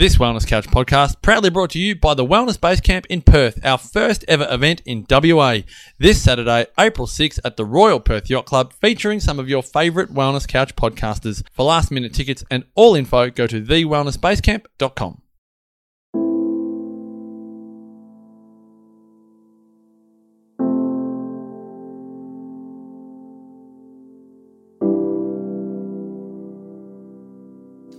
This Wellness Couch podcast proudly brought to you by the Wellness Base Camp in Perth, our first ever event in WA. This Saturday, April 6th at the Royal Perth Yacht Club, featuring some of your favourite Wellness Couch podcasters. For last minute tickets and all info, go to thewellnessbasecamp.com.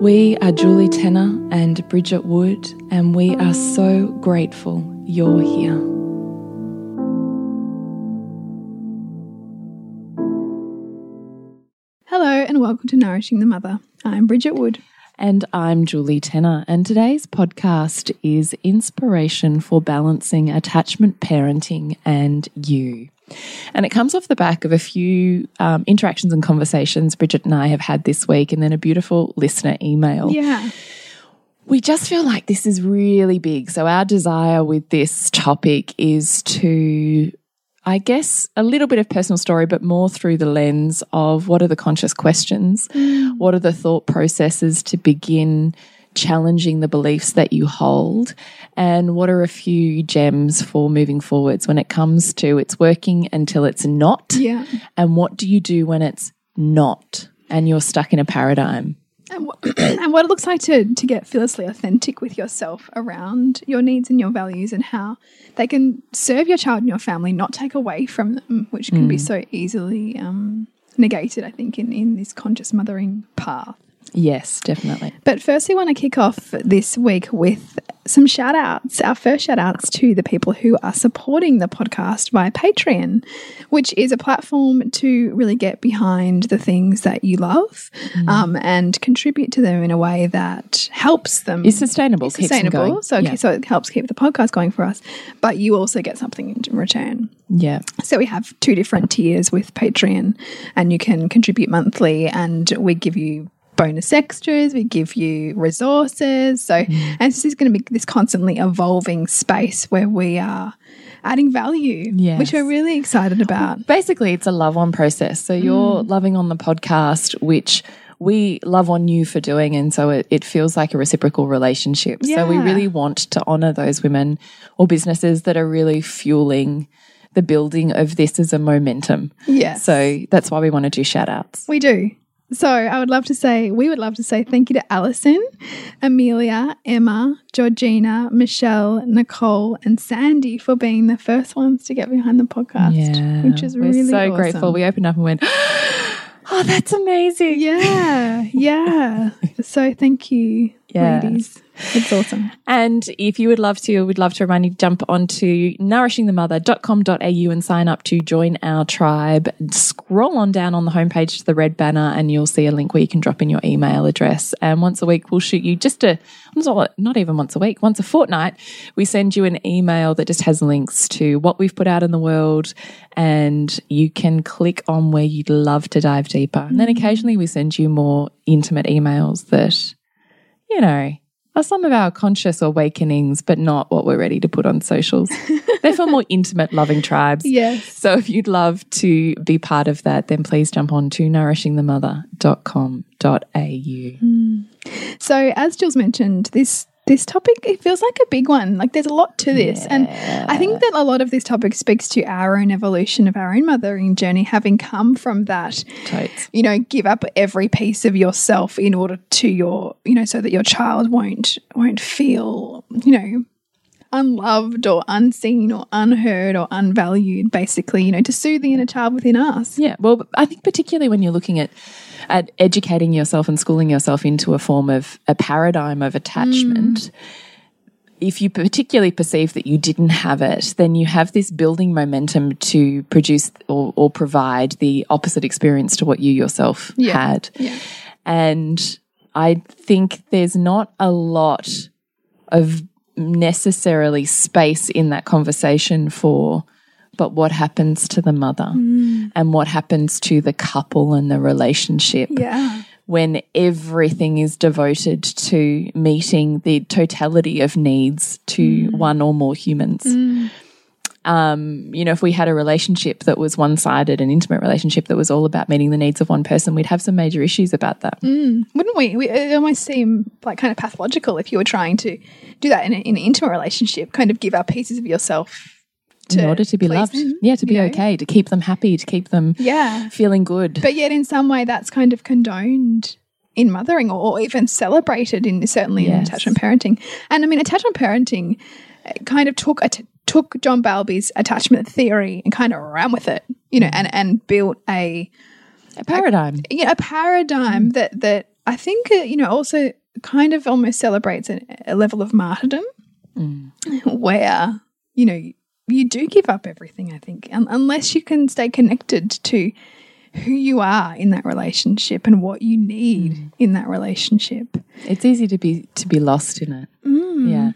We are Julie Tenner and Bridget Wood, and we are so grateful you're here. Hello, and welcome to Nourishing the Mother. I'm Bridget Wood. And I'm Julie Tenner, and today's podcast is inspiration for balancing attachment parenting and you. And it comes off the back of a few um, interactions and conversations Bridget and I have had this week, and then a beautiful listener email. Yeah. We just feel like this is really big. So, our desire with this topic is to, I guess, a little bit of personal story, but more through the lens of what are the conscious questions? Mm. What are the thought processes to begin challenging the beliefs that you hold? And what are a few gems for moving forwards when it comes to it's working until it's not? Yeah. And what do you do when it's not and you're stuck in a paradigm? And what, and what it looks like to, to get fearlessly authentic with yourself around your needs and your values and how they can serve your child and your family, not take away from them, which can be so easily um, negated, I think, in, in this conscious mothering path. Yes, definitely. But first, we want to kick off this week with some shout outs. Our first shout outs to the people who are supporting the podcast via Patreon, which is a platform to really get behind the things that you love um, and contribute to them in a way that helps them. Is sustainable, It's keeps them sustainable. going. So, Yeah. so it helps keep the podcast going for us, but you also get something in return. Yeah. So we have two different tiers with Patreon, and you can contribute monthly, and we give you bonus extras, we give you resources. So, Mm. and this is going to be this constantly evolving space where we are adding value, Yes. which we're really excited about. Basically, it's a love on process. So you're loving on the podcast, which we love on you for doing. And so it, it feels like a reciprocal relationship. So we really want to honor those women or businesses that are really fueling the building of this as a momentum. Yes. So that's why we want to do shout outs. We do. So I would love to say, we would love to say thank you to Alison, Amelia, Emma, Georgina, Michelle, Nicole, and Sandy for being the first ones to get behind the podcast, yeah, which is We're really so awesome. grateful. We opened up and went, Oh, that's amazing. Yeah, yeah. so thank you, Yeah. ladies. It's awesome. And if you would love to, we'd love to remind you to jump onto nourishingthemother.com.au and sign up to join our tribe. Scroll on down on the homepage to the red banner and you'll see a link where you can drop in your email address. And once a week, we'll shoot you just a, not not even once a week, once a fortnight, we send you an email that just has links to what we've put out in the world and you can click on where you'd love to dive deeper. And then mm-hmm. occasionally we send you more intimate emails that, you know, are some of our conscious awakenings, but not what we're ready to put on socials. They're for more intimate, loving tribes. Yes. So if you'd love to be part of that, then please jump on to nourishingthemother.com.au. Hmm. So as Jules mentioned, this this topic it feels like a big one. Like there's a lot to this, and I think that a lot of this topic speaks to our own evolution of our own mothering journey, having come from that. Totes. You know, give up every piece of yourself in order to your, you know, so that your child won't won't feel, you know, unloved or unseen or unheard or unvalued. Basically, you know, to soothe the inner child within us. Yeah, well, I think particularly when you're looking at at educating yourself and schooling yourself into a form of a paradigm of attachment. Mm. If you particularly perceive that you didn't have it, then you have this building momentum to produce or, or provide the opposite experience to what you yourself Yeah. had. Yeah. And I think there's not a lot of necessarily space in that conversation for, but what happens to the mother mm. and what happens to the couple and the relationship Yeah. when everything is devoted to meeting the totality of needs to mm. one or more humans. Mm. Um, you know, if we had a relationship that was one sided, an intimate relationship that was all about meeting the needs of one person, we'd have some major issues about that. Wouldn't we? we? It almost seem like kind of pathological if you were trying to do that in, a, in an intimate relationship, kind of give up pieces of yourself in order to be loved. them, yeah, to be know? okay, to keep them happy, to keep them Yeah. feeling good. But yet, in some way, that's kind of condoned in mothering or, even celebrated in certainly in attachment parenting. And I mean, attachment parenting uh, kind of took a took John Bowlby's attachment theory and kind of ran with it, you know, and and built a a paradigm. you know, a paradigm that that I think uh, you know also kind of almost celebrates a, a level of martyrdom where you know you do give up everything. I think un unless you can stay connected to who you are in that relationship and what you need in that relationship. It's easy to be to be lost in it. Mm. Yeah.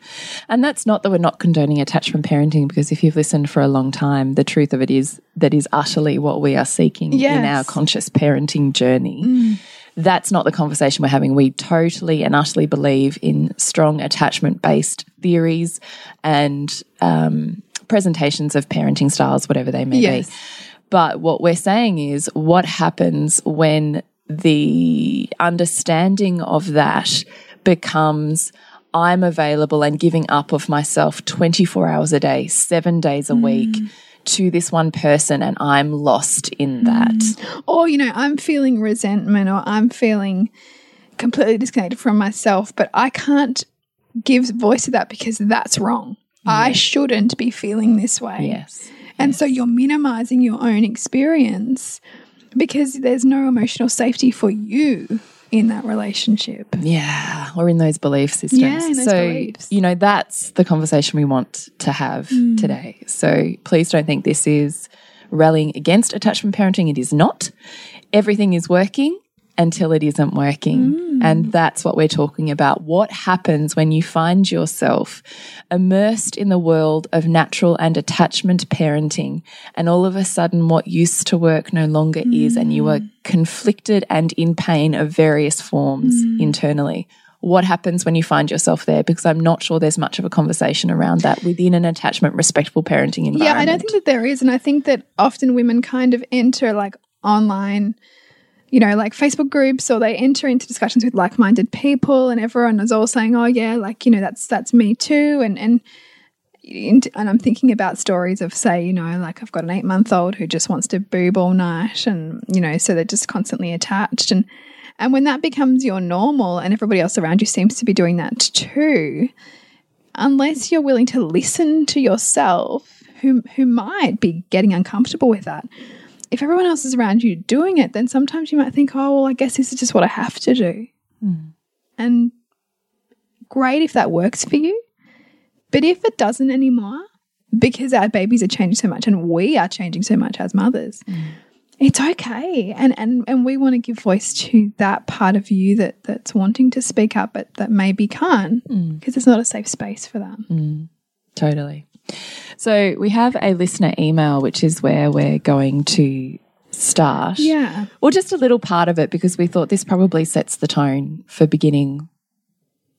And that's not that we're not condoning attachment parenting because if you've listened for a long time, the truth of it is that is utterly what we are seeking in Yes. Mm. our conscious parenting journey. That's not the conversation we're having. We totally and utterly believe in strong attachment based theories and um, presentations of parenting styles, whatever they may Yes. be. But what we're saying is what happens when the understanding of that becomes I'm available and giving up of myself 24 hours a day, seven days a mm. week to this one person, and I'm lost in mm. that. Or, you know, I'm feeling resentment or I'm feeling completely disconnected from myself, but I can't give voice to that because that's wrong. I shouldn't be feeling this way. Yes. And so you're minimizing your own experience because there's no emotional safety for you in that relationship. Yeah, or in those belief systems. Yeah, those so, beliefs. you know, that's the conversation we want to have Mm. today. So, please don't think this is rallying against attachment parenting. It is not. Everything is working until it isn't working. Mm. And that's what we're talking about. What happens when you find yourself immersed in the world of natural and attachment parenting, and all of a sudden, what used to work no longer is, and you are conflicted and in pain of various forms internally? What happens when you find yourself there? Because I'm not sure there's much of a conversation around that within an attachment respectful parenting environment. Yeah, I don't think that there is. And I think that often women kind of enter like online, you know, like Facebook groups or they enter into discussions with like minded people and everyone is all saying, Oh yeah, like, you know, that's that's me too. And and and I'm thinking about stories of say, you know, like I've got an eight month old who just wants to boob all night and, you know, so they're just constantly attached and and when that becomes your normal and everybody else around you seems to be doing that too, unless you're willing to listen to yourself who who might be getting uncomfortable with that if everyone else is around you doing it then sometimes you might think oh well i guess this is just what i have to do. Hmm. And great if that works for you. But if it doesn't anymore because our babies are changing so much and we are changing so much as mothers hmm. it's okay. And and and we want to give voice to that part of you that that's wanting to speak up but that maybe can't hmm. because it's not a safe space for that Totally. So we have a listener email, which is where we're going to start. yeah Or just a little part of it because we thought this probably sets the tone for beginning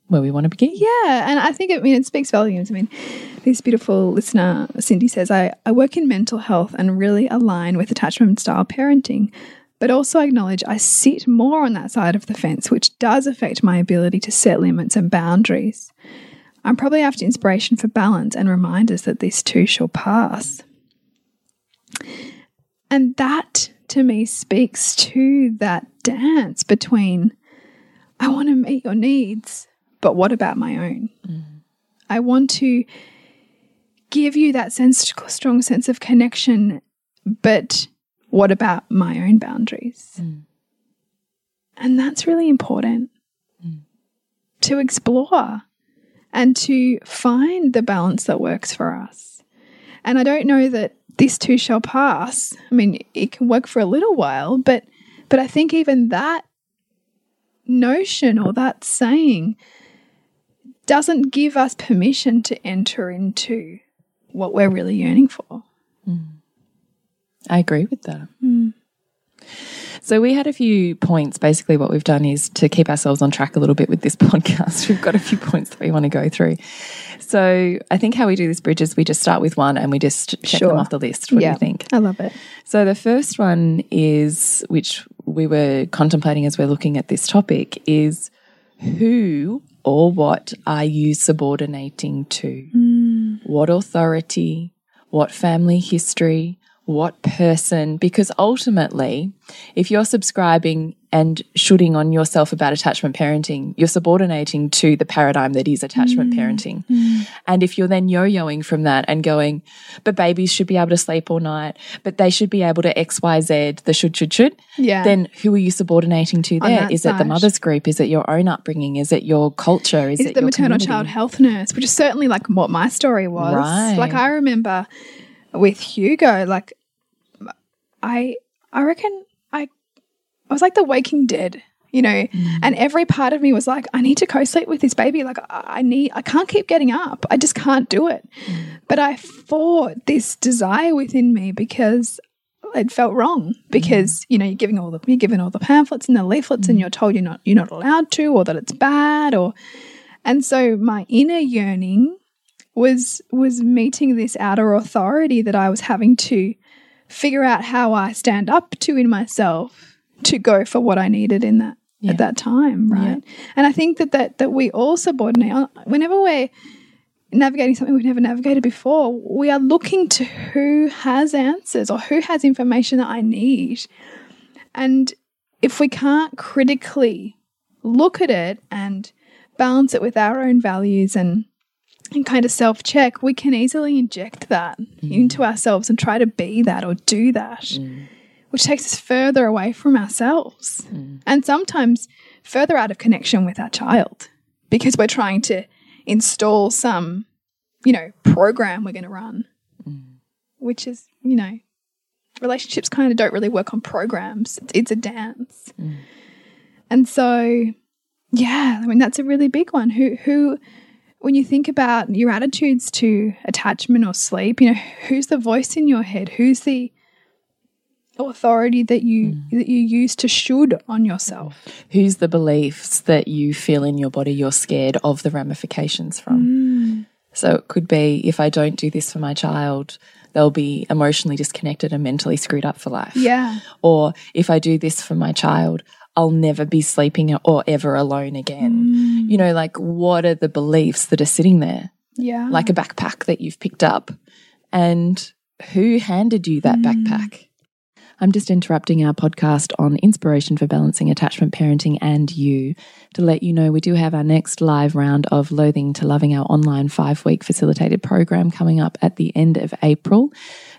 where we want to begin. Yeah, and I think it, I mean it speaks volumes. I mean, this beautiful listener Cindy says, "I I work in mental health and really align with attachment style parenting." But also acknowledge I sit more on that side of the fence, which does affect my ability to set limits and boundaries. I'm probably after inspiration for balance and reminders that this too shall pass. And that to me speaks to that dance between I want to meet your needs, but what about my own? Mm. I want to give you that sense, strong sense of connection, but what about my own boundaries? Mm. And that's really important mm. to explore and to find the balance that works for us. And I don't know that this too shall pass. I mean, it can work for a little while, but but I think even that notion or that saying doesn't give us permission to enter into what we're really yearning for. Mm. I agree with that. Mm. So we had a few points. Basically, what we've done is to keep ourselves on track a little bit with this podcast. We've got a few points that we want to go through. So I think how we do this bridge is we just start with one and we just check sure. them off the list. What yeah, do you think? I love it. So the first one is, which we were contemplating as we're looking at this topic, is who or what are you subordinating to? Mm. What authority? What family history? What person, because ultimately, if you're subscribing and shooting on yourself about attachment parenting, you're subordinating to the paradigm that is attachment mm. parenting. Mm. And if you're then yo yoing from that and going, but babies should be able to sleep all night, but they should be able to XYZ, the should, should, should, yeah. then who are you subordinating to there? Is side. it the mother's group? Is it your own upbringing? Is it your culture? Is, is it, the maternal community? child health nurse, which is certainly like what my story was. Right. Like I remember with Hugo, like I I reckon I I was like the waking dead, you know, mm. and every part of me was like, I need to co-sleep with this baby. Like I need I can't keep getting up. I just can't do it. Mm. But I fought this desire within me because it felt wrong because mm. you know you're giving all the you're given all the pamphlets and the leaflets mm. and you're told you're not you're not allowed to or that it's bad or and so my inner yearning was was meeting this outer authority that I was having to figure out how I stand up to in myself to go for what I needed in that yeah. at that time, right? Yeah. And I think that that that we all subordinate uh, whenever we're navigating something we've never navigated before, we are looking to who has answers or who has information that I need. And if we can't critically look at it and balance it with our own values and and kind of self check, we can easily inject that mm. into ourselves and try to be that or do that, mm. which takes us further away from ourselves mm. and sometimes further out of connection with our child because we're trying to install some, you know, program we're going to run, mm. which is, you know, relationships kind of don't really work on programs, it's, it's a dance. Mm. And so, yeah, I mean, that's a really big one. Who, who, when you think about your attitudes to attachment or sleep, you know, who's the voice in your head? Who's the authority that you mm. that you use to should on yourself? Who's the beliefs that you feel in your body you're scared of the ramifications from? Mm. So it could be if I don't do this for my child, they'll be emotionally disconnected and mentally screwed up for life. Yeah. Or if I do this for my child, I'll never be sleeping or ever alone again. Mm. You know, like what are the beliefs that are sitting there? Yeah. Like a backpack that you've picked up. And who handed you that mm. backpack? I'm just interrupting our podcast on inspiration for balancing attachment parenting and you to let you know we do have our next live round of Loathing to Loving, our online five week facilitated program coming up at the end of April.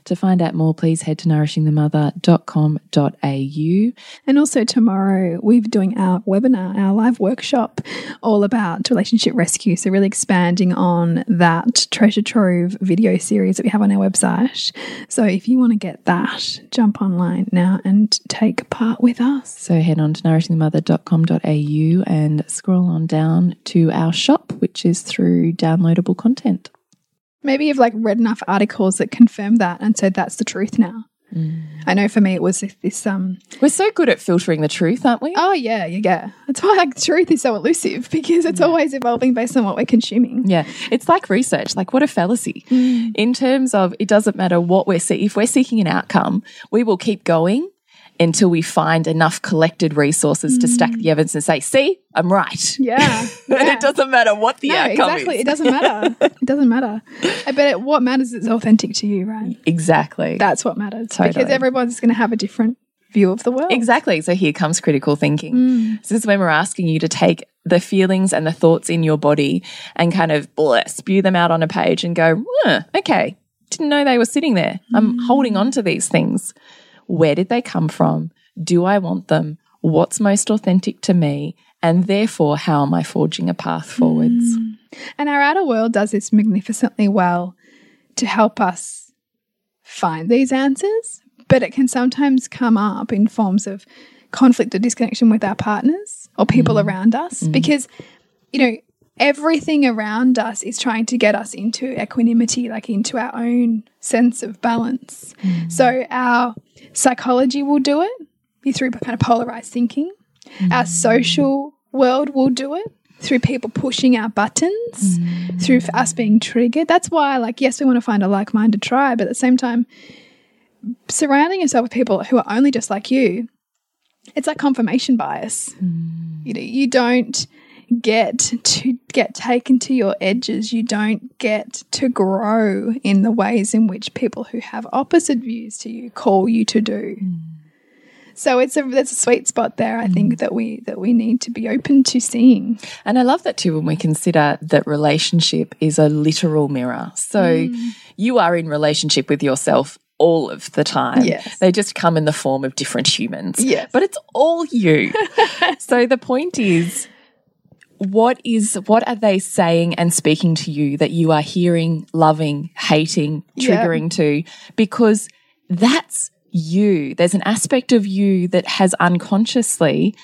To find out more, please head to nourishingthemother.com.au. And also tomorrow, we're doing our webinar, our live workshop, all about relationship rescue. So, really expanding on that treasure trove video series that we have on our website. So, if you want to get that, jump online now and take part with us. So, head on to nourishingthemother.com.au and scroll on down to our shop, which is through downloadable content. Maybe you've like read enough articles that confirm that and so that's the truth now. I know for me it was this, um We're so good at filtering the truth, aren't we? oh yeah yeah yeah that's why like truth is so elusive because it's always evolving based on what we're consuming Yeah, it's like research. Like, what a fallacy. In terms of, it doesn't matter what we're seeking. If we're seeking an outcome, we will keep going until we find enough collected resources to stack the evidence and say, "See, I'm right." yeah, yeah. it doesn't matter what the no, outcome exactly. is. It doesn't matter. it doesn't matter. I bet it, what matters is authentic to you, right? Exactly. That's what matters because everyone's going to have a different view of the world. Exactly. So here comes critical thinking. Mm. So this is when we're asking you to take the feelings and the thoughts in your body and kind of bleh, spew them out on a page and go, okay, didn't know they were sitting there. I'm Mm. holding on to these things. Where did they come from? Do I want them? What's most authentic to me? And therefore, how am I forging a path forwards? Mm. And our outer world does this magnificently well to help us find these answers, but it can sometimes come up in forms of conflict or disconnection with our partners or people around us because, you know, everything around us is trying to get us into equanimity, like into our own sense of balance. Mm. So our psychology will do it through kind of polarized thinking. Our mm. social world will do it through people pushing our buttons, mm. through us being triggered. That's why, like, yes, we want to find a like minded tribe, but at the same time, surrounding yourself with people who are only just like you, it's like confirmation bias. You know, you don't get to get taken to your edges. You don't get to grow in the ways in which people who have opposite views to you call you to do. So it's a there's a sweet spot there. I think that we that we need to be open to seeing. And I love that too when we consider that relationship is a literal mirror. So Mm. you are in relationship with yourself all of the time. Yes. They just come in the form of different humans. Yes. But it's all you. so the point is what is what are they saying and speaking to you that you are hearing, loving, hating, triggering to because that's you. There's an aspect of you that has unconsciously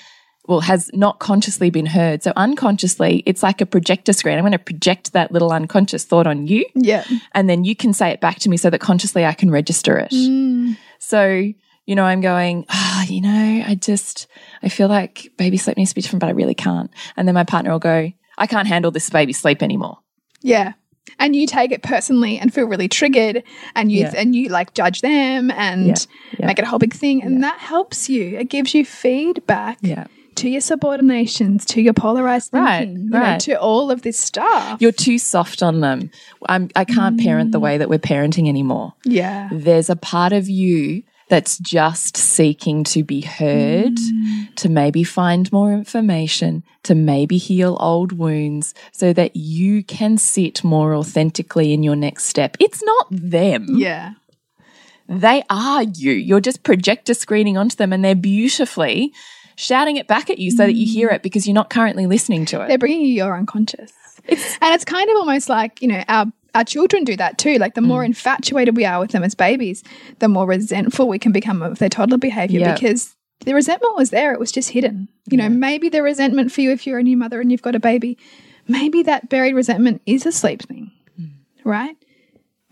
well, has not consciously been heard. So unconsciously, it's like a projector screen. I'm going to project that little unconscious thought on you. Yeah. And then you can say it back to me so that consciously I can register it. Mm. So, you know, I'm going, ah, you know, I just, I feel like baby sleep needs to be different, but I really can't. And then my partner will go, I can't handle this baby sleep anymore. Yeah. And you take it personally and feel really triggered and you Yeah. and you like judge them and Yeah. Yeah. make it a whole big thing. And that helps you. It gives you feedback Yeah. to your subordinations, to your polarized Right, thinking, you know, to all of this stuff. You're too soft on them. I'm, I can't parent the way that we're parenting anymore. yeah. there's a part of you that's just seeking to be heard, mm. to maybe find more information, to maybe heal old wounds so that you can sit more authentically in your next step. It's not them. Yeah. They are you. You're just projector screening onto them and they're beautifully shouting it back at you so that you hear mm. it because you're not currently listening to it. They're bringing you your unconscious. and it's kind of almost like, you know, our our children do that too. Like the more Mm. infatuated we are with them as babies, the more resentful we can become of their toddler behavior Yeah. because the resentment was there, it was just hidden. You know, maybe the resentment for you if you're a new mother and you've got a baby, maybe that buried resentment is a sleep thing. Mm. Right?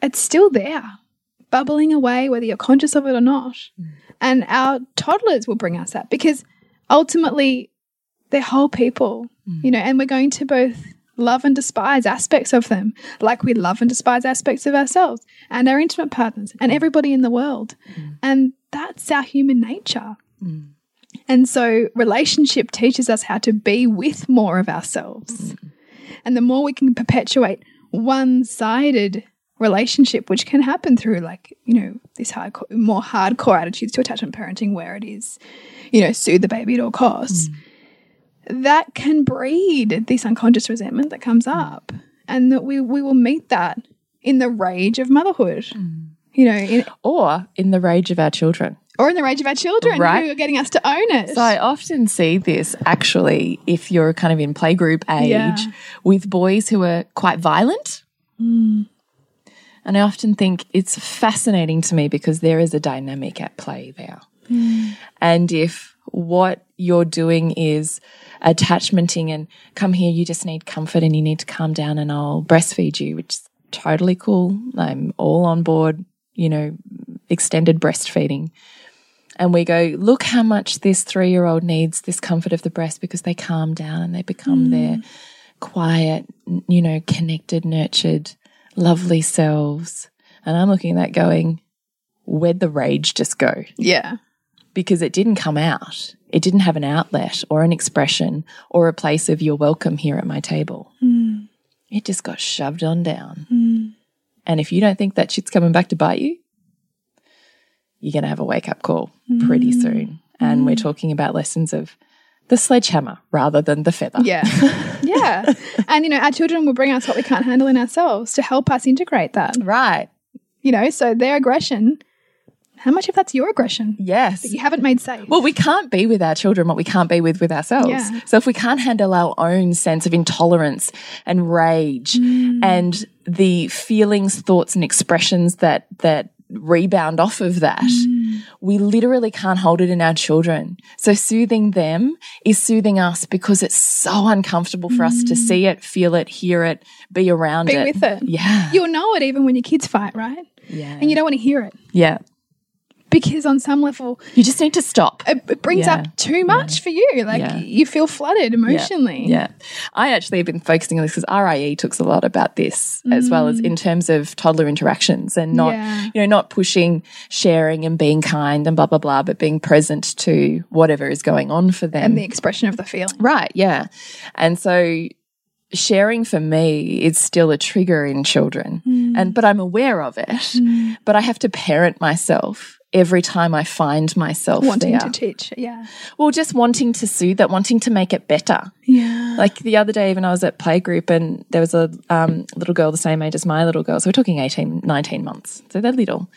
It's still there, bubbling away whether you're conscious of it or not. Mm. And our toddlers will bring us that because ultimately they're whole people, you know, and we're going to both love and despise aspects of them, like we love and despise aspects of ourselves and our intimate partners and everybody in the world. Mm. And that's our human nature. Mm. And so, relationship teaches us how to be with more of ourselves. Mm. And the more we can perpetuate one sided relationship, which can happen through, like, you know, this hardcore, more hardcore attitudes to attachment parenting, where it is, you know, soothe the baby at all costs, that can breed this unconscious resentment that comes mm. up. And that we, we will meet that in the rage of motherhood, mm. you know, in, or in the rage of our children. or in the rage of our children Right. who are getting us to own it. So I often see this actually if you're kind of in playgroup age Yeah. with boys who are quite violent. Mm. And I often think it's fascinating to me because there is a dynamic at play there. And if what you're doing is attachmenting and come here, you just need comfort and you need to calm down and I'll breastfeed you, which is totally cool. I'm all on board, you know, extended breastfeeding. And we go, look how much this three year old needs this comfort of the breast because they calm down and they become mm. their quiet, you know, connected, nurtured, lovely selves. And I'm looking at that going, where'd the rage just go? Yeah. because it didn't come out. It didn't have an outlet or an expression or a place of you're welcome here at my table. Hmm. It just got shoved on down. Hmm. And if you don't think that shit's coming back to bite you, you're going to have a wake up call pretty hmm. soon. And we're talking about lessons of the sledgehammer rather than the feather. Yeah. yeah. And, you know, our children will bring us what we can't handle in ourselves to help us integrate that. Right. You know, so their aggression, how much of that's your aggression Yes. that you haven't made safe? Well, we can't be with our children what we can't be with with ourselves. Yeah. So if we can't handle our own sense of intolerance and rage Mm. and the feelings, thoughts, and expressions that that rebound off of that, Mm. we literally can't hold it in our children. So soothing them is soothing us because it's so uncomfortable for us to see it, feel it, hear it, be around Mm. Be it. with it. Yeah. You'll know it even when your kids fight, right? yeah. And you don't want to hear it yeah. Because on some level, You just need to stop. it, it brings Yeah. up too much for you. Like Yeah. you feel flooded emotionally. Yeah. I actually have been focusing on this because RIE talks a lot about this as well as in terms of toddler interactions and not, Mm. Yeah. you know, not pushing sharing and being kind and blah, blah, blah, but being present to whatever is going on for them. And the expression of the feeling. right. Yeah. And so sharing for me is still a trigger in children Mm. and, but I'm aware of it, but I have to parent myself every time I find myself Wanting there. to teach. Yeah. well, just wanting to soothe that, wanting to make it better. Yeah. Like the other day, even I was at playgroup and there was a um, little girl the same age as my little girl. So we're talking 18, 19 months. So they're little.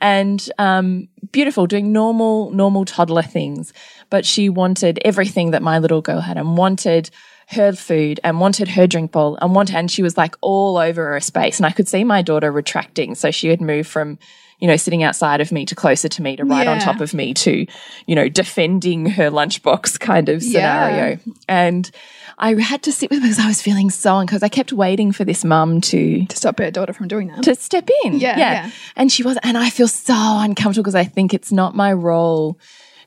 And um, beautiful, doing normal, normal toddler things. But she wanted everything that my little girl had and wanted her food and wanted her drink bowl and wanted, and she was like all over her space. And I could see my daughter retracting. So she had moved from, you know, sitting outside of me to closer to me to right on top of me to, you know, defending her lunchbox kind of Yeah. scenario. And I had to sit with her because I was feeling so because I kept waiting for this mum to to stop her daughter from doing that. to step in. Yeah, yeah. yeah. And she was and I feel so uncomfortable because I think it's not my role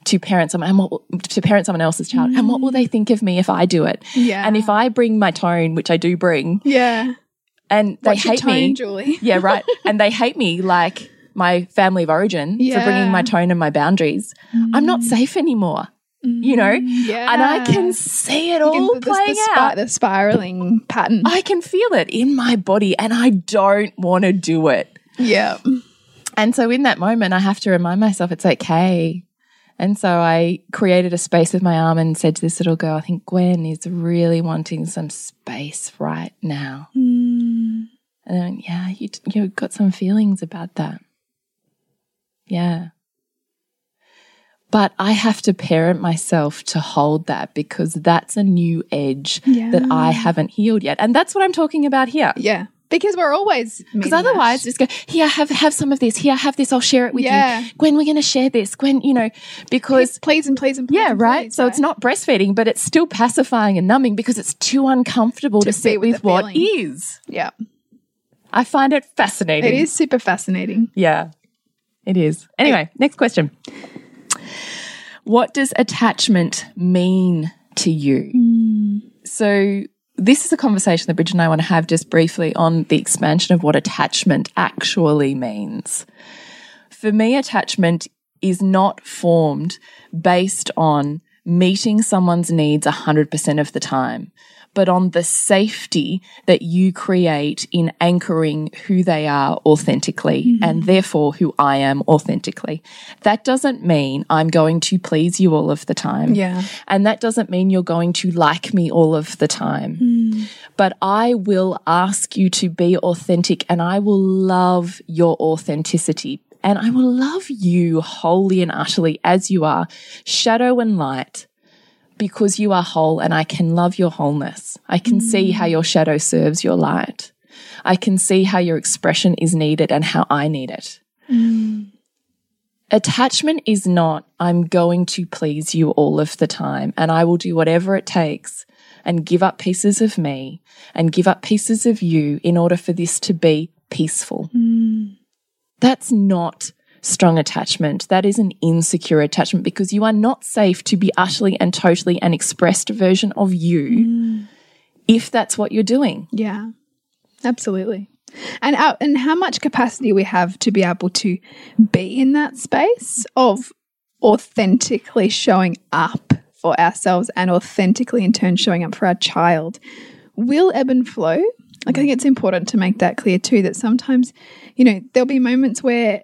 to parent someone what, to parent someone else's child. And what will they think of me if I do it? Yeah. And if I bring my tone, which I do bring, yeah. and they What's hate tone, me. Julie? Yeah, right. and they hate me like my family of origin for bringing my tone and my boundaries. I'm not mm. safe anymore. You know? Yeah. And I can see it You all can- the, the, playing the, out. the spiraling pattern. I can feel it in my body and I don't want to do it. yeah. And so in that moment, I have to remind myself it's okay. And so I created a space with my arm and said to this little girl, I think Gwen is really wanting some space right now. Mm. And then, yeah, you, you've got some feelings about that. Yeah. But I have to parent myself to hold that because that's a new edge that I haven't healed yet. And that's what I'm talking about here. Yeah. Because we're always Because otherwise, just go here. I have have some of this. Here, I have this. I'll share it with Yeah. you. Gwen, we're going to share this. Gwen, you know, because please and please and please. yeah, and right. please, so it's not breastfeeding, but it's still pacifying and numbing because it's too uncomfortable to, To sit with with, what is. Yeah. I find it fascinating. It is super fascinating. Yeah, it is. Anyway, next question. What does attachment mean to you? Hmm. So, this is a conversation that Bridget and I want to have just briefly on the expansion of what attachment actually means. For me, attachment is not formed based on meeting someone's needs 100% of the time, but on the safety that you create in anchoring who they are authentically mm-hmm. and therefore who I am authentically. That doesn't mean I'm going to please you all of the time. Yeah. And that doesn't mean you're going to like me all of the time. Hmm. But I will ask you to be authentic and I will love your authenticity. And I will love you wholly and utterly as you are, shadow and light, because you are whole and I can love your wholeness. I can see how mm. your shadow serves your light. I can see how your expression is needed and how I need it. Mm. Attachment is not, I'm going to please you all of the time and I will do whatever it takes and give up pieces of me and give up pieces of you in order for this to be peaceful. Mm. That's not strong attachment. That is an insecure attachment because you are not safe to be utterly and totally an expressed version of you mm. if that's what you're doing. Yeah, absolutely. And our, and how much capacity we have to be able to be in that space of authentically showing up for ourselves and authentically in turn showing up for our child will ebb and flow. Like I think it's important to make that clear too that sometimes, you know, there'll be moments where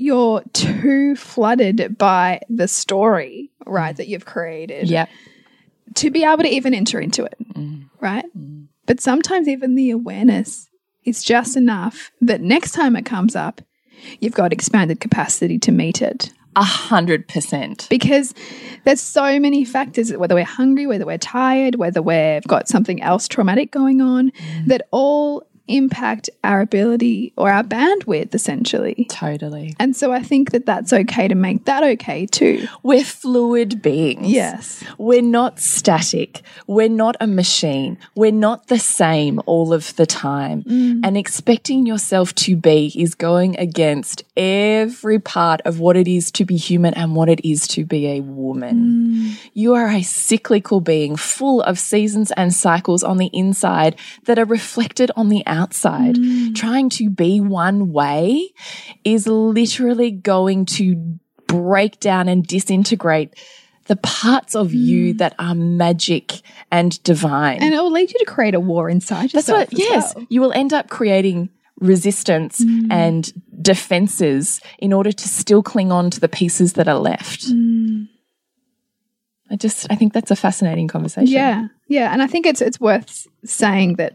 you're too flooded by the story, right, mm. that you've created Yeah. to be able to even enter into it, mm. right? Mm. But sometimes even the awareness is just enough that next time it comes up, you've got expanded capacity to meet it. A hundred percent. Because there's so many factors, whether we're hungry, whether we're tired, whether we've got something else traumatic going on, that all impact our ability or our bandwidth essentially. Totally. And so I think that that's okay to make that okay too. We're fluid beings. Yes. We're not static. We're not a machine. We're not the same all of the time. Mm. And expecting yourself to be is going against every part of what it is to be human and what it is to be a woman. Mm. You are a cyclical being full of seasons and cycles on the inside that are reflected on the outside. Mm. Trying to be one way is literally going to break down and disintegrate the parts of you mm. that are magic and divine. And it will lead you to create a war inside That's yourself. what, as yes, well. you will end up creating resistance mm. and defenses in order to still cling on to the pieces that are left. I just, I think that's a fascinating conversation. Yeah, yeah, and I think it's it's worth saying that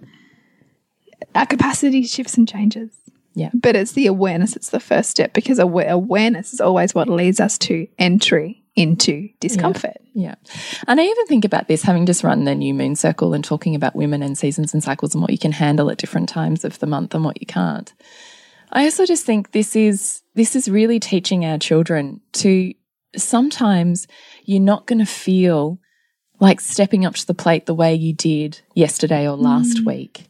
our capacity shifts and changes. Yeah. but it's the awareness. It's the first step because awa- awareness is always what leads us to entry into discomfort. Yeah. And I even think about this having just run the new moon circle and talking about women and seasons and cycles and what you can handle at different times of the month and what you can't. I also just think this is this is really teaching our children to sometimes you're not going to feel like stepping up to the plate the way you did yesterday or last week.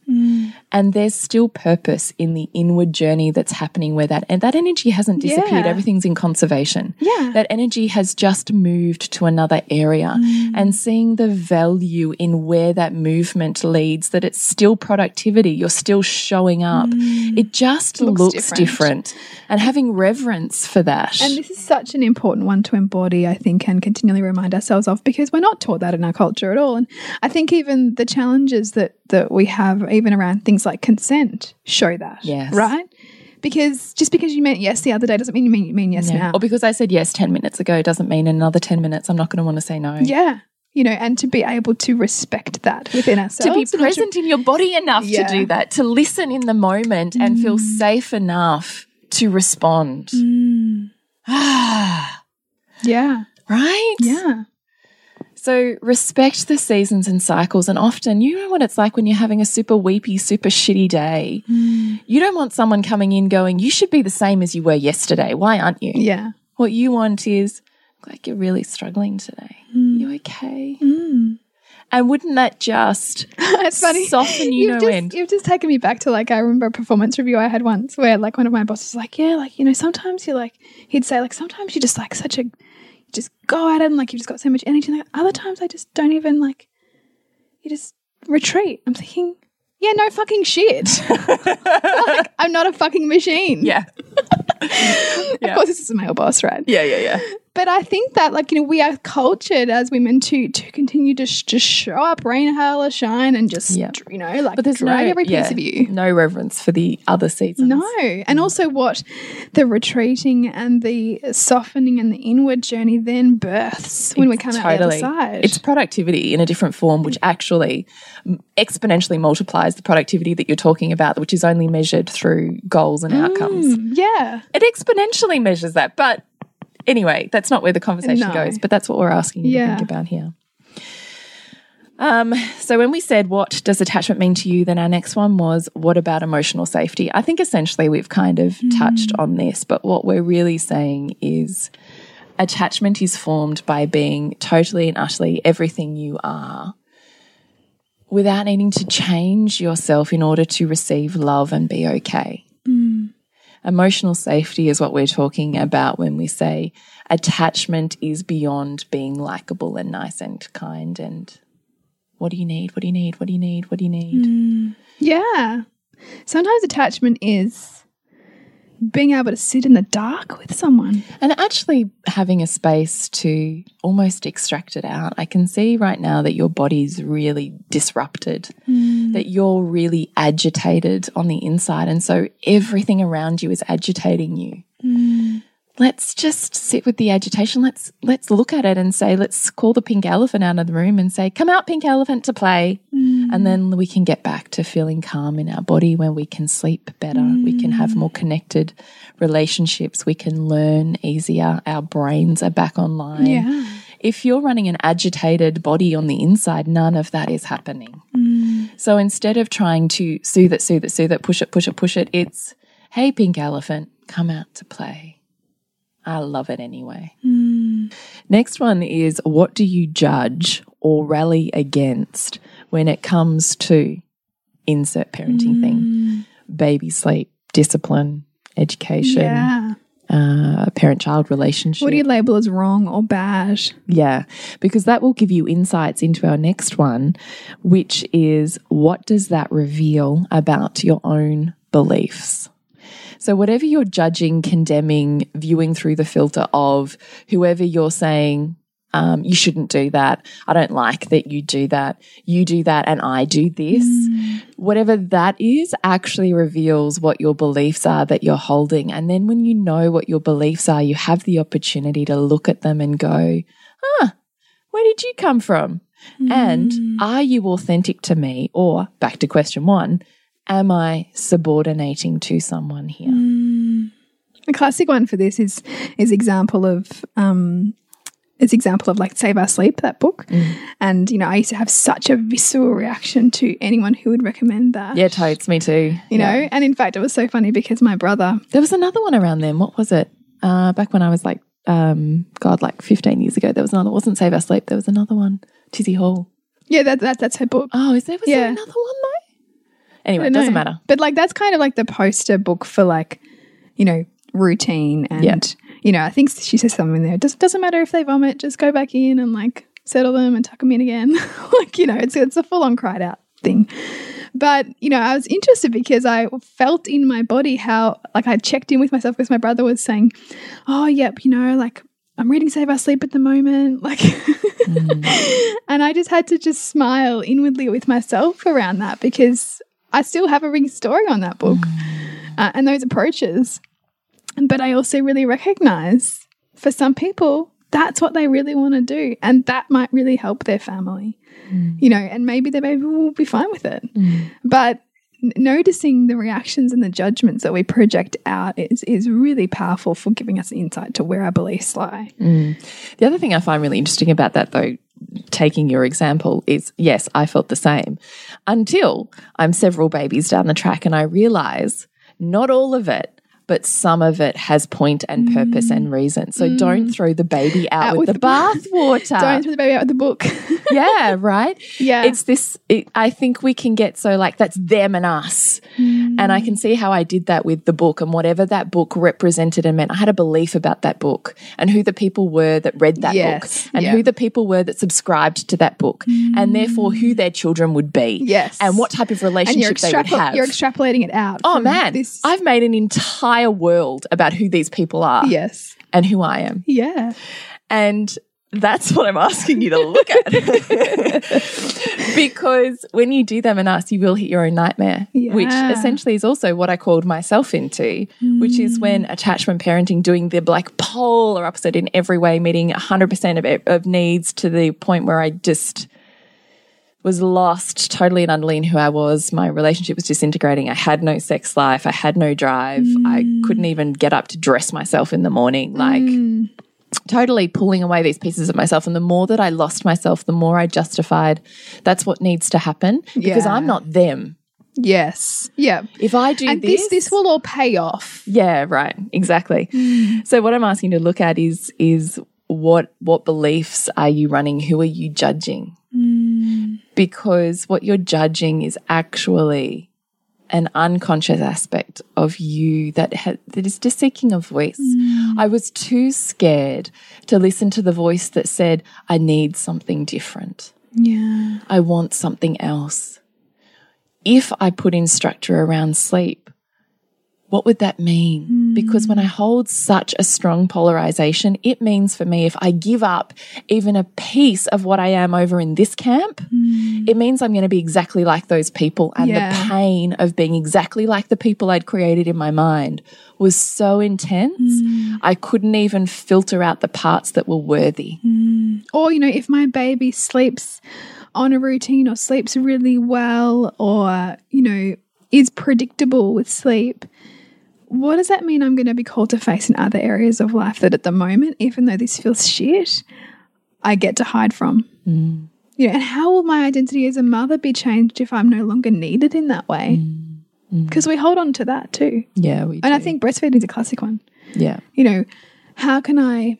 And there's still purpose in the inward journey that's happening where that and that energy hasn't disappeared. Yeah. Everything's in conservation. Yeah. That energy has just moved to another area Mm. and seeing the value in where that movement leads, that it's still productivity, you're still showing up. It just Mm. Looks looks, different. different. And having reverence for that. And this is such an important one to embody, I think, and continually remind ourselves of because we're not taught that in our culture at all. And I think even the challenges that that we have, even around things like consent, show that. Yes. Right? Because just because you meant yes the other day doesn't mean you mean, you mean yes Yeah. now. Or because I said yes 10 minutes ago doesn't mean in another 10 minutes I'm not going to want to say no. Yeah. You know, and to be able to respect that within ourselves. to be present in your body enough Yeah. to do that, to listen in the moment and feel safe enough to respond. Ah, Yeah. right? Yeah. So respect the seasons and cycles. And often, you know what it's like when you're having a super weepy, super shitty day. Hmm. You don't want someone coming in going, You should be the same as you were yesterday. Why aren't you? Yeah. What you want is, like, you're really struggling today. Hmm. You okay? Hmm. And wouldn't that just it's funny. soften you You've no just, end? You've just taken me back to like I remember a performance review I had once where like one of my bosses was like, yeah, like you know, sometimes you're like he'd say like sometimes you're just like such a just go at it and like you've just got so much energy. And like, other times I just don't even like you just retreat. I'm thinking, yeah, no fucking shit. like I'm not a fucking machine. Yeah. Of course, this is a male boss, right? Yeah, yeah, yeah. But I think that, like, you know, we are cultured as women to to continue to sh- just show up, rain, hail, or shine, and just, Yeah. you know, like But there's no, every piece yeah, of you. No reverence for the other seasons. No. And also what the retreating and the softening and the inward journey then births when we come out the other side. It's productivity in a different form, which actually exponentially multiplies the productivity that you're talking about, which is only measured through goals and mm, outcomes. yeah. It exponentially measures that. But anyway, that's not where the conversation No. goes, but that's what we're asking you Yeah. to think about here. Um, so when we said what does attachment mean to you, then our next one was what about emotional safety? I think essentially we've kind of touched on this, but what we're really saying is attachment is formed by being totally and utterly everything you are without needing to change yourself in order to receive love and be okay. Emotional safety is what we're talking about when we say attachment is beyond being likable and nice and kind and what do you need? What do you need? What do you need? What do you need? Mm. Yeah. Sometimes attachment is being able to sit in the dark with someone. And actually having a space to almost extract it out. I can see right now that your body's really disrupted, mm. that you're really agitated on the inside. And so everything around you is agitating you. Mm. Let's just sit with the agitation. Let's let's look at it and say, let's call the pink elephant out of the room and say, come out, pink elephant, to play. Mm. And then we can get back to feeling calm in our body when we can sleep better. We can have mm. more connected relationships. We can learn easier. Our brains are back online. Yeah. If you're running an agitated body on the inside, none of that is happening. Mm. So instead of trying to soothe it, soothe it, soothe it, push it, push it, push it, it's, hey, pink elephant, come out to play. I love it anyway. Next one is what do you judge or rally against when it comes to insert parenting thing? Baby sleep, discipline, education, Yeah. uh, parent child relationship. What do you label as wrong or bad? Yeah, because that will give you insights into our next one, which is what does that reveal about your own beliefs? So, whatever you're judging, condemning, viewing through the filter of whoever you're saying, um, you shouldn't do that. I don't like that you do that. You do that and I do this. Whatever that is actually reveals what your beliefs are that you're holding. And then when you know what your beliefs are, you have the opportunity to look at them and go, ah, where did you come from? And are you authentic to me? Or back to question one, am I subordinating to someone here? A classic one for this is is example of um it's example of like Save Our Sleep, that book. And, you know, I used to have such a visceral reaction to anyone who would recommend that. Yeah, totes, me too. You know, and in fact, it was so funny because my brother, There was another one around then. What was it? Uh, back when I was like, um, God, like 15 years ago, there was another. It wasn't Save Our Sleep. There was another one. Tizzie Hall. yeah, that, that that's her book. Oh, is there? Was there another one though? Anyway, it doesn't matter. But like that's kind of like the poster book for like, you know, routine and Yeah. you know, I think she says something there. It doesn't doesn't matter if they vomit, just go back in and like settle them and tuck them in again. like, you know, it's it's a full on cried out thing. But, you know, I was interested because I felt in my body how like I checked in with myself because my brother was saying, Oh, yep, you know, like I'm reading Save Our Sleep at the moment. Like mm. and I just had to just smile inwardly with myself around that because I still have a ring story on that book mm. uh, and those approaches. But I also really recognize for some people, that's what they really want to do. And that might really help their family, mm. you know, and maybe their baby will be fine with it. Mm. But n- noticing the reactions and the judgments that we project out is, is really powerful for giving us insight to where our beliefs lie. Mm. The other thing I find really interesting about that, though, taking your example, is yes, I felt the same until I'm several babies down the track and I realize not all of it. But some of it has point and purpose and mm. reason. So don't mm. throw the baby out, Out with, with the the bathwater. Don't throw the baby out with the book. yeah, right? Yeah. It's this, it, I think we can get so like, that's them and us. And I mm. can see how I did that with the book and whatever that book represented and meant. I had a belief about that book and who the people were that read that Yes, book and yeah. who the people were that subscribed to that book and therefore who their children would be. Yes. And what type of relationship they would have. you're extrapolating it out. Oh man, this. I've made an entire world about who these people are yes, and who I am. yeah, And that's what I'm asking you to look at. because when you do them and us, you will hit your own nightmare, which essentially is also what I called myself into, which is when attachment parenting, doing the like polar opposite in every way, meeting 100% of, of needs to the point where I just was lost totally and utterly in who I was. My relationship was disintegrating. I had no sex life. I had no drive. I couldn't even get up to dress myself in the morning. Like, totally pulling away these pieces of myself. And the more that I lost myself, the more I justified that's what needs to happen because Yeah. I'm not them. yes, yeah. If I do And this, this this will all pay off. yeah, right, exactly. Mm. So what I'm asking you to look at is is what what beliefs are you running? Who are you judging? Mm. Because what you're judging is actually an unconscious aspect of you that ha- that is just seeking a voice. Mm. I was too scared to listen to the voice that said, "I need something different. Yeah. I want something else." If I put in structure around sleep, what would that mean? Because when I hmm. hold such a strong polarization, it means for me if I give up even a piece of what I am over in this camp, hmm. it means I'm going to be exactly like those people. And Yeah. the pain of being exactly like the people I'd created in my mind was so intense, hmm. I couldn't even filter out the parts that were worthy. Or, you know, if my baby sleeps on a routine or sleeps really well or, you know, is predictable with sleep, what does that mean I'm going to be called to face in other areas of life that at the moment, even though this feels shit, I get to hide from? Mm. You know, and how will my identity as a mother be changed if I'm no longer needed in that way? Mm. Mm. Because we hold on to that too. Yeah, we And I think breastfeeding is a classic one yeah. you know how can i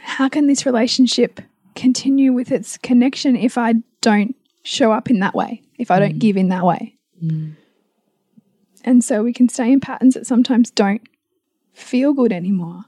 how can this relationship continue with its connection if i don't show up in that way if i don't give in that way and so we can stay in patterns that sometimes don't feel good anymore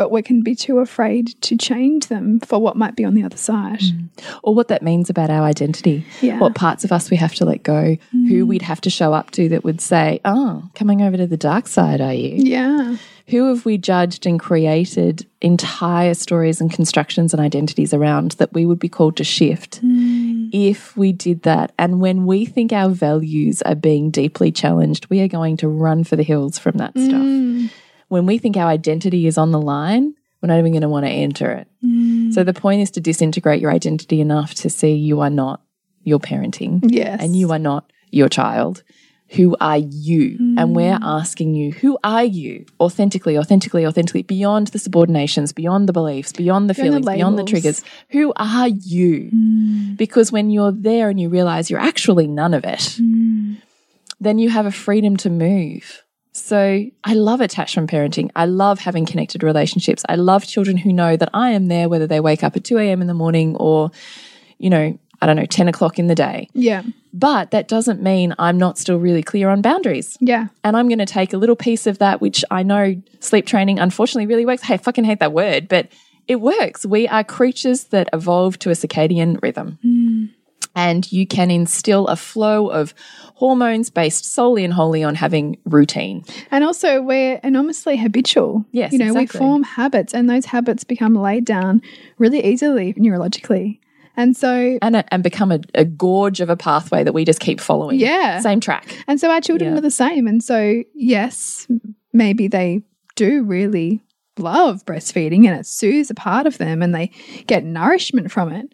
but we can be too afraid to change them for what might be on the other side mm. or what that means about our identity. Yeah. What parts of us we have to let go, who mm. we'd have to show up to that would say, Oh, coming over to the dark side, are you? yeah Who have we judged and created entire stories and constructions and identities around that we would be called to shift hmm. if we did that? And when we think our values are being deeply challenged, we are going to run for the hills from that hmm. stuff. When we think our identity is on the line, we're not even going to want to enter it. Hmm. So the point is to disintegrate your identity enough to see you are not your parenting yes and you are not your child. Who are you? And mm. we're asking you, who are you? Authentically, authentically, authentically, beyond the subordinations, beyond the beliefs, beyond the Beyond the feelings, beyond the triggers. Who are you? Mm. Because when you're there and you realize you're actually none of it, mm. then you have a freedom to move. So I love attachment parenting. I love having connected relationships. I love children who know that I am there, whether they wake up at 2 a.m. in the morning or, you know, I don't know, 10 o'clock in the day. yeah But that doesn't mean I'm not still really clear on boundaries. yeah And I'm going to take a little piece of that, which I know sleep training unfortunately really works. Hey, I fucking hate that word, but it works. We are creatures that evolve to a circadian rhythm. Hmm. And you can instill a flow of hormones based solely and wholly on having routine. And also, we're enormously habitual. Yes, You know, we form habits, and those habits become laid down really easily neurologically. And so, And, a, and become a, a gorge of a pathway that we just keep following. Yeah. Same track. and so our children Yeah. are the same. And so, yes, maybe they do really love breastfeeding and it soothes a part of them and they get nourishment from it.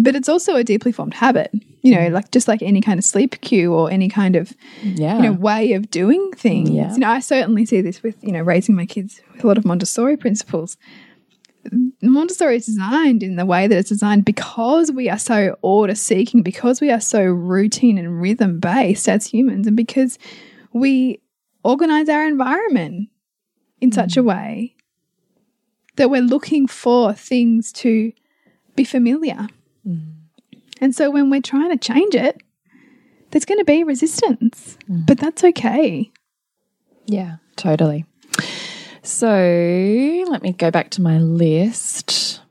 But it's also a deeply formed habit, you know, like just like any kind of sleep cue or any kind of Yeah. you know way of doing things. Yeah. You know, I certainly see this with you know raising my kids with a lot of Montessori principles. Montessori is designed in the way that it's designed because we are so order seeking, because we are so routine and rhythm based as humans, and because we organize our environment in such a mm. way that we're looking for things to be familiar. Mm. And so when we're trying to change it, there's going to be resistance, mm. but that's okay. Yeah, totally. So let me go back to my list.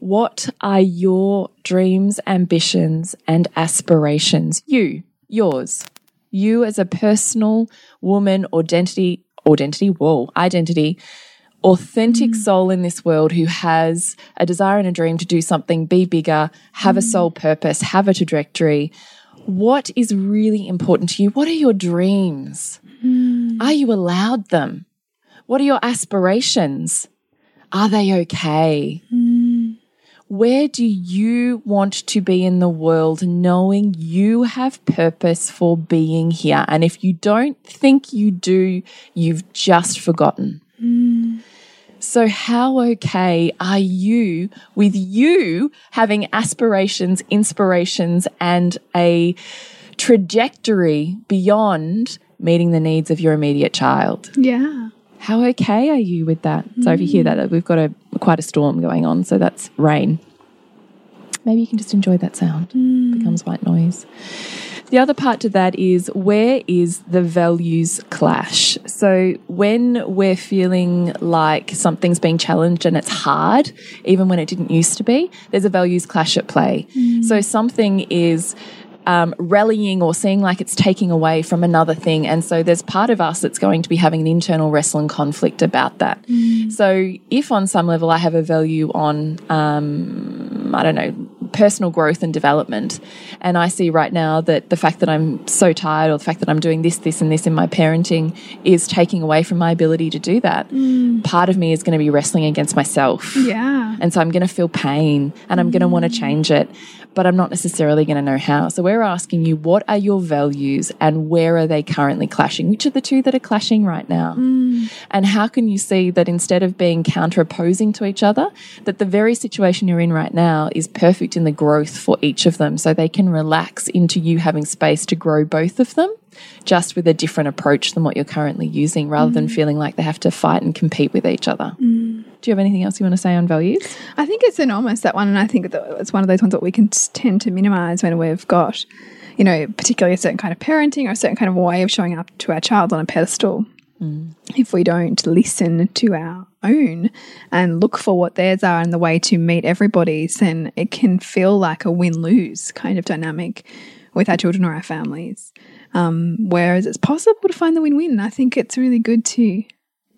What are your dreams, ambitions, and aspirations? You, yours, you as a personal woman, identity, identity, whoa, identity, authentic mm. soul in this world who has a desire and a dream to do something, be bigger, have a mm. soul purpose, have a trajectory. What is really important to you? What are your dreams? Hmm. Are you allowed them? What are your aspirations? Are they okay? Where do you want to be in the world knowing you have purpose for being here? And if you don't think you do, you've just forgotten. So, how okay are you with you having aspirations, inspirations, and a trajectory beyond meeting the needs of your immediate child? Yeah. How okay are you with that? So if you hear that, we've got a quite a storm going on, so that's rain. Maybe you can just enjoy that sound. It becomes white noise. The other part to that is where is the values clash? So when we're feeling like something's being challenged and it's hard, even when it didn't used to be, there's a values clash at play. Mm. So something is um, rallying or seeing like it's taking away from another thing. And so there's part of us that's going to be having an internal wrestle and conflict about that. So if on some level I have a value on, um, I don't know, personal growth and development, and I see right now that the fact that I'm so tired or the fact that I'm doing this, this, and this in my parenting is taking away from my ability to do that, part of me is going to be wrestling against myself. Yeah. And so I'm going to feel pain and I'm going to want to change it, but I'm not necessarily going to know how. So we're asking you, what are your values and where are they currently clashing? Which are the two that are clashing right now? Mm. And how can you see that instead of being counter opposing to each other, that the very situation you're in right now is perfect in the growth for each of them so they can relax into you having space to grow both of them? Just with a different approach than what you're currently using, rather than mm. feeling like they have to fight and compete with each other. Mm. Do you have anything else you want to say on values? I think it's enormous that one, and I think it's one of those ones that we can tend to minimize when we've got, you know, particularly a certain kind of parenting or a certain kind of way of showing up to our child on a pedestal. Mm. If we don't listen to our own and look for what theirs are and the way to meet everybody's, then it can feel like a win lose kind of dynamic with our children or our families. Um, whereas it's possible to find the win win. I think it's really good to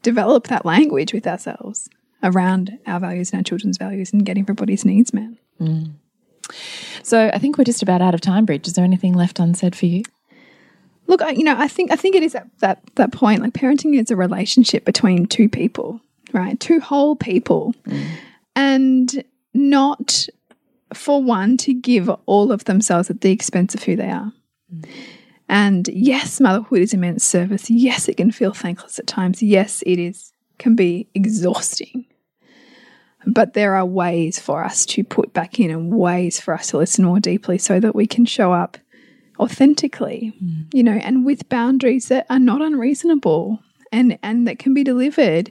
develop that language with ourselves around our values and our children's values and getting everybody's needs met. Mm. So I think we're just about out of time, Bridge. Is there anything left unsaid for you? Look, I, you know, I think I think it is at that that point. Like parenting is a relationship between two people, right? Two whole people, mm. and not for one to give all of themselves at the expense of who they are. Mm. And yes, motherhood is immense service. Yes, it can feel thankless at times. Yes, it is can be exhausting. But there are ways for us to put back in and ways for us to listen more deeply so that we can show up authentically, mm. you know, and with boundaries that are not unreasonable and and that can be delivered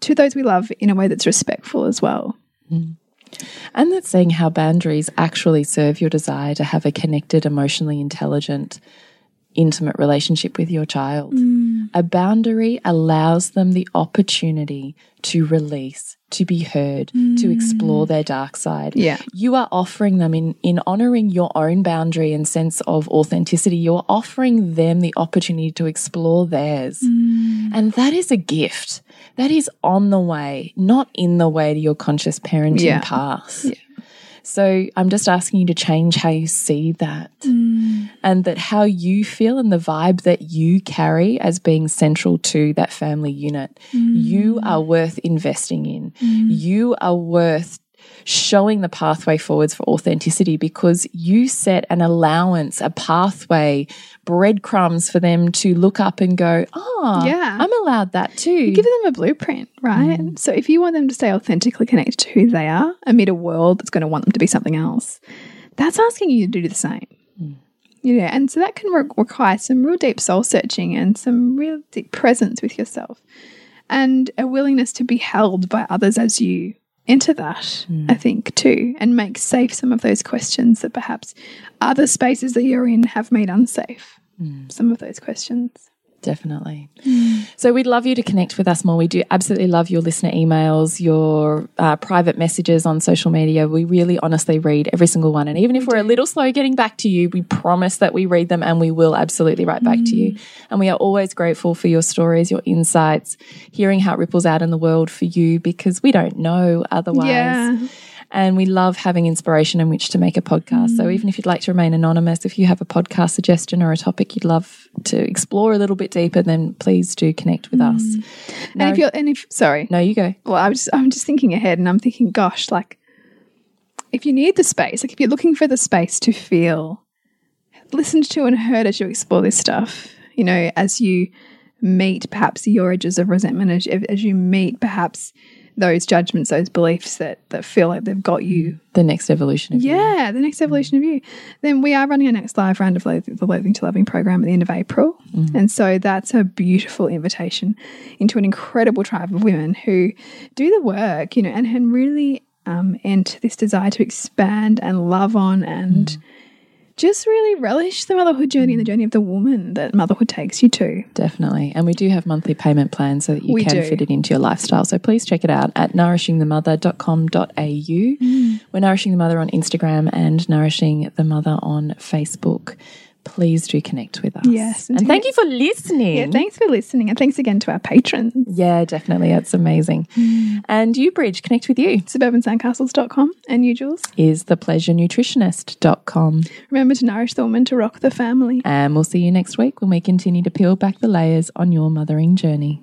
to those we love in a way that's respectful as well. Mm. And that's seeing how boundaries actually serve your desire to have a connected, emotionally intelligent, intimate relationship with your child. Mm. A boundary allows them the opportunity to release, to be heard, to mm. explore their dark side. Yeah. You are offering them in in honoring your own boundary and sense of authenticity, you're offering them the opportunity to explore theirs. Mm. And that is a gift. That is on the way, not in the way to your conscious parenting Yeah. path. So I'm just asking you to change how you see that mm. and that how you feel and the vibe that you carry as being central to that family unit. Mm. You are worth investing in. Mm. You are worth showing the pathway forwards for authenticity because you set an allowance, a pathway, breadcrumbs for them to look up and go, oh, Yeah. I'm allowed that too. Give them a blueprint, right? Mm. So if you want them to stay authentically connected to who they are amid a world that's going to want them to be something else, that's asking you to do the same. Mm. You know, and so that can re require some real deep soul searching and some real deep presence with yourself and a willingness to be held by others as you enter that, hmm. I think, too, and make safe some of those questions that perhaps other spaces that you're in have made unsafe. Hmm. Some of those questions. Definitely. So we'd love you to connect with us more. We do absolutely love your listener emails, your uh, private messages on social media. We really honestly read every single one. And even if we're a little slow getting back to you, we promise that we read them and we will absolutely write back to you. And we are always grateful for your stories, your insights, hearing how it ripples out in the world for you because we don't know otherwise. Yeah. And we love having inspiration in which to make a podcast. So mm. even if you'd like to remain anonymous, if you have a podcast suggestion or a topic you'd love to explore a little bit deeper, then please do connect with us. Mm. And if you're, and if, sorry, No, you go. well, I was, I'm just thinking ahead and I'm thinking, gosh, like if you need the space, like if you're looking for the space to feel listened to and heard as you explore this stuff, you know, as you meet perhaps your edges of resentment, as, as you meet perhaps those judgments, those beliefs that, that feel like they've got you The next evolution of you. yeah, the next evolution of you. Then we are running our next live round of Loathing, the Loathing to Loving program at the end of April. And so that's a beautiful invitation into an incredible tribe of women who do the work, you know, and, and really um, enter this desire to expand and love on and just really relish the motherhood journey and the journey of the woman that motherhood takes you to. Definitely. And we do have monthly payment plans so that you We can do. fit it into your lifestyle. So please check it out at nourishingthemother.com.au. Mm. We're Nourishing the Mother on Instagram and Nourishing the Mother on Facebook. Please do connect with us. Yes, and And, thank you for listening. Yeah, thanks for listening. And thanks again to our patrons. Yeah, definitely. That's amazing. Mm. And you, Bridge, connect with you Suburbansandcastles.com and you, Jules. is thepleasurenutritionist.com. Remember to nourish the woman to rock the family. And we'll see you next week when we continue to peel back the layers on your mothering journey.